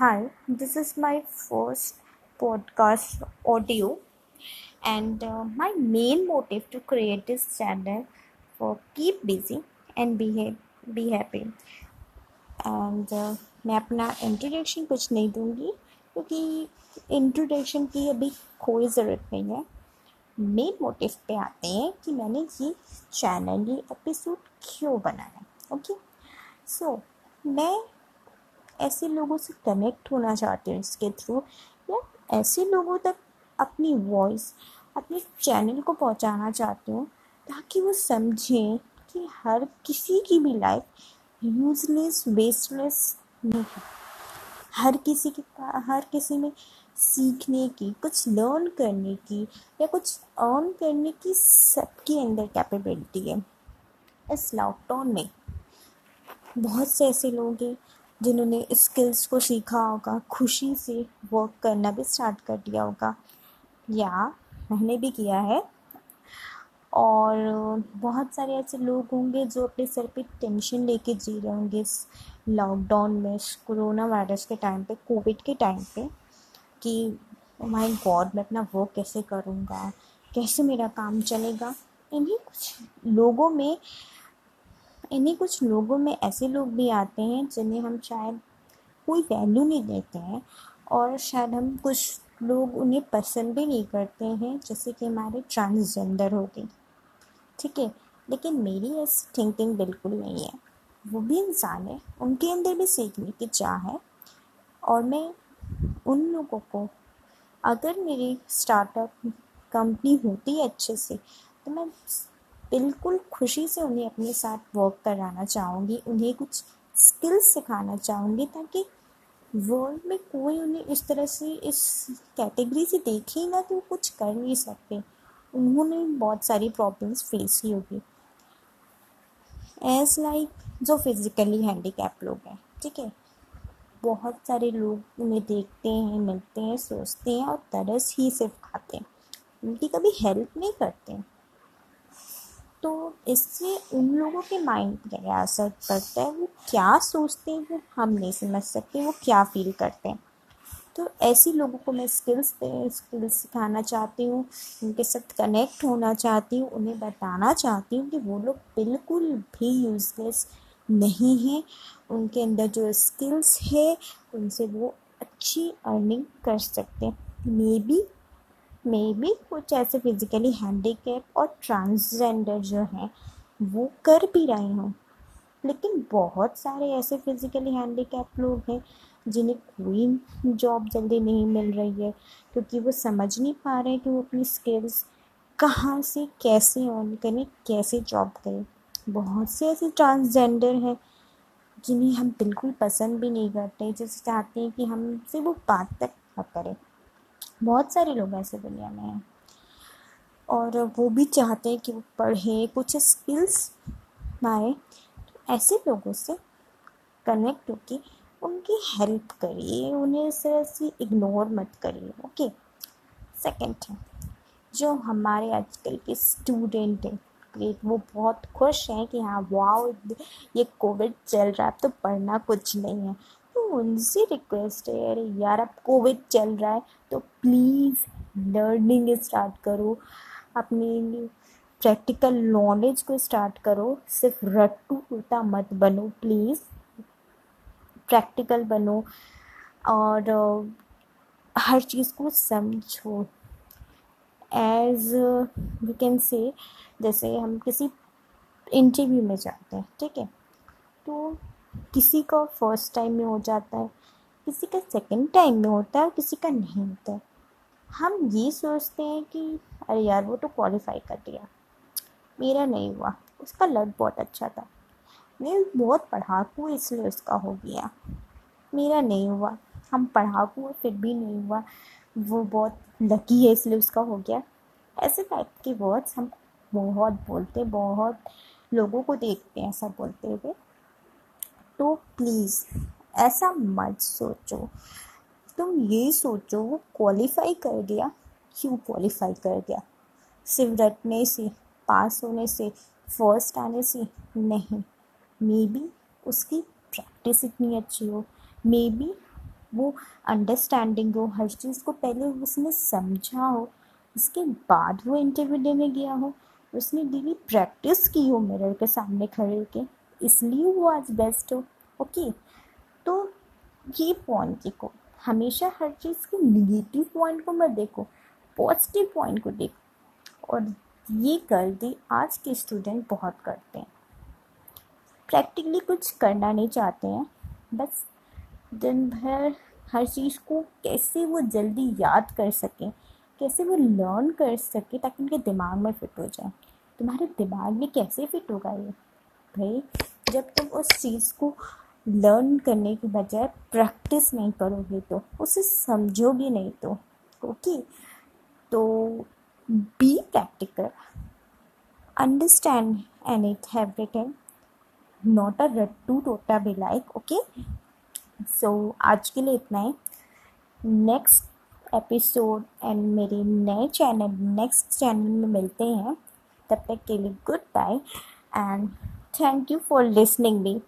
Hi, this is my first podcast audio, and uh, my main motive to create this channel for keep busy and be ha- be happy. And मैं अपना introduction कुछ नहीं दूँगी क्योंकि introduction की अभी कोई ज़रूरत नहीं है मेन मोटिव पे आते हैं कि मैंने ये चैनल ये एपिसोड क्यों बनाया ओके सो मैं ऐसे लोगों से कनेक्ट होना चाहते हूँ इसके थ्रू या ऐसे लोगों तक अपनी वॉइस अपने चैनल को पहुँचाना चाहती हूँ, ताकि वो समझें कि हर किसी की भी लाइफ यूजलेस वेस्टलेस नहीं है। हर किसी के हर किसी में सीखने की, कुछ लर्न करने की, या कुछ अर्न करने की सबके अंदर कैपेबिलिटी है। इस लॉकडाउन में बहुत से ऐसे लोग हैं जिन्होंने स्किल्स को सीखा होगा, खुशी से वर्क करना भी स्टार्ट कर दिया होगा। या, मैंने भी किया है। और बहुत सारे ऐसे लोग होंगे जो अपने सर पे टेंशन लेके जी रहे होंगे इस लॉकडाउन में, इस कोरोना वायरस के टाइम पे कोविड के टाइम पे कि माय गॉड मैं अपना वर्क कैसे करूँगा? कैसे मेरा काम चलेगा? इन्हीं कुछ लोगों में इन्हीं कुछ लोगों में ऐसे लोग भी आते हैं जिन्हें हम शायद कोई वैल्यू नहीं देते हैं और शायद हम कुछ लोग उन्हें पसंद भी नहीं करते हैं, जैसे कि हमारे ट्रांसजेंडर हो गए। ठीक है, लेकिन मेरी ऐसी थिंकिंग बिल्कुल नहीं है। वो भी इंसान है, उनके अंदर भी सीखने की चाह है और मैं उन लोगों को, अगर मेरी स्टार्टअप कंपनी होती है अच्छे से तो मैं बिल्कुल खुशी से उन्हें अपने साथ वर्क कराना चाहूँगी, उन्हें कुछ स्किल्स सिखाना चाहूँगी ताकि वर्ल्ड में कोई उन्हें इस तरह से इस कैटेगरी से देखे ना तो वो कुछ कर नहीं सकते। उन्होंने बहुत सारी प्रॉब्लम्स फेस की होगी। एज लाइक जो फिज़िकली हैंडीकैप लोग हैं, ठीक है? बहुत सारे लोग उन्हें देखते हैं, मिलते हैं, सोचते हैं और तरस ही सिर्फ़ खाते हैं। उनकी कभी हेल्प नहीं करते। हैं तो इससे उन लोगों के माइंड पर असर पड़ता है? वो क्या सोचते हैं? वो हम नहीं समझ सकते वो क्या फील करते हैं। तो ऐसे लोगों को मैं स्किल्स स्किल्स सिखाना चाहती हूँ, उनके साथ कनेक्ट होना चाहती हूँ, उन्हें बताना चाहती हूँ कि वो लोग बिल्कुल भी यूज़लेस नहीं हैं। उनके अंदर जो स्किल्स है, उनसे वो अच्छी अर्निंग कर सकते हैं। मे बी मे बी कुछ ऐसे फिजिकली हैंडीकैप और ट्रांसजेंडर जो हैं, वो कर भी रहे हों। लेकिन बहुत सारे ऐसे फिजिकली हैंडीकैप लोग हैं, जिन्हें कोई जॉब जल्दी नहीं मिल रही है, क्योंकि वो समझ नहीं पा रहे कि वो अपनी स्किल्स कहाँ से, कैसे ऑन करें, कैसे जॉब करें। बहुत से ऐसे ट्रांसजेंडर हैं, जिन्हें हम बिल्कुल पसंद भी नहीं करते जैसे चाहते हैं कि हमसे वो बात तक न करें। बहुत सारे लोग ऐसे दुनिया में। हैं और वो भी चाहते हैं कि वो पढ़े, कुछ स्किल्स पाए तो ऐसे लोगों से कनेक्ट होके उनकी हेल्प करिए, उन्हें इस तरह से इग्नोर मत करिए ओके सेकंड है जो हमारे आजकल के स्टूडेंट हैं ग्रेट वो बहुत खुश हैं कि हाँ वाओ ये कोविड चल रहा है, अब तो पढ़ना कुछ नहीं है। तो उनसे रिक्वेस्ट है, अरे यार, अब कोविड चल रहा है तो प्लीज़ लर्निंग स्टार्ट करो, अपनी प्रैक्टिकल नॉलेज को स्टार्ट करो, सिर्फ़ रट्टू होता मत बनो प्लीज़ प्रैक्टिकल बनो, और हर चीज़ को समझो। एज वी कैन से जैसे हम किसी इंटरव्यू में जाते हैं, ठीक है? तो किसी का फ़र्स्ट टाइम में हो जाता है, किसी का सेकंड टाइम में होता है और किसी का नहीं होता है। हम ये सोचते हैं कि, अरे यार, वो तो क्वालिफाई कर दिया। मेरा नहीं हुआ। उसका लक बहुत अच्छा था। मैं बहुत पढ़ाकू इसलिए उसका हो गया। मेरा नहीं हुआ। हम पढ़ाकू फिर भी नहीं हुआ। वो बहुत लकी है इसलिए उसका हो गया। ऐसे टाइप के वर्ड्स हम बहुत बोलते बहुत लोगों को देखते हैं ऐसा बोलते हुए। तो प्लीज़ ऐसा मत सोचो। तुम ये सोचो, वो क्वालिफाई कर गया। क्यों क्वालिफाई कर गया? सिर्फ़ रटने से, पास होने से फ़र्स्ट आने से नहीं। मे बी उसकी प्रैक्टिस इतनी अच्छी हो। मे बी वो अंडरस्टैंडिंग हो, हर चीज़ को पहले उसने समझा हो। उसके बाद वो इंटरव्यू देने गया हो। उसने डेली प्रैक्टिस की हो मिरर के सामने खड़े के इसलिए वो आज बेस्ट हो ओके तो ये पॉइंट देखो, हमेशा हर चीज़ के निगेटिव पॉइंट को मत देखो पॉजिटिव पॉइंट को देखो। और ये गलती आज के स्टूडेंट बहुत करते हैं। प्रैक्टिकली कुछ करना नहीं चाहते हैं, बस दिन भर हर चीज़ को कैसे वो जल्दी याद कर सकें, कैसे वो लर्न कर सके ताकि उनके दिमाग में फिट हो जाए। तुम्हारे दिमाग में कैसे फिट होगा ये? भाई जब तुम उस चीज़ को लर्न करने की बजाय प्रैक्टिस नहीं करोगे तो उसे समझोगे नहीं तो ओके तो be practical understand and it have not a रट्टू टोटा बी लाइक ओके सो आज के लिए इतना ही. नेक्स्ट एपिसोड एंड मेरे नए चैनल नेक्स्ट चैनल में मिलते हैं. तब तक के लिए good bye and thank you for listening me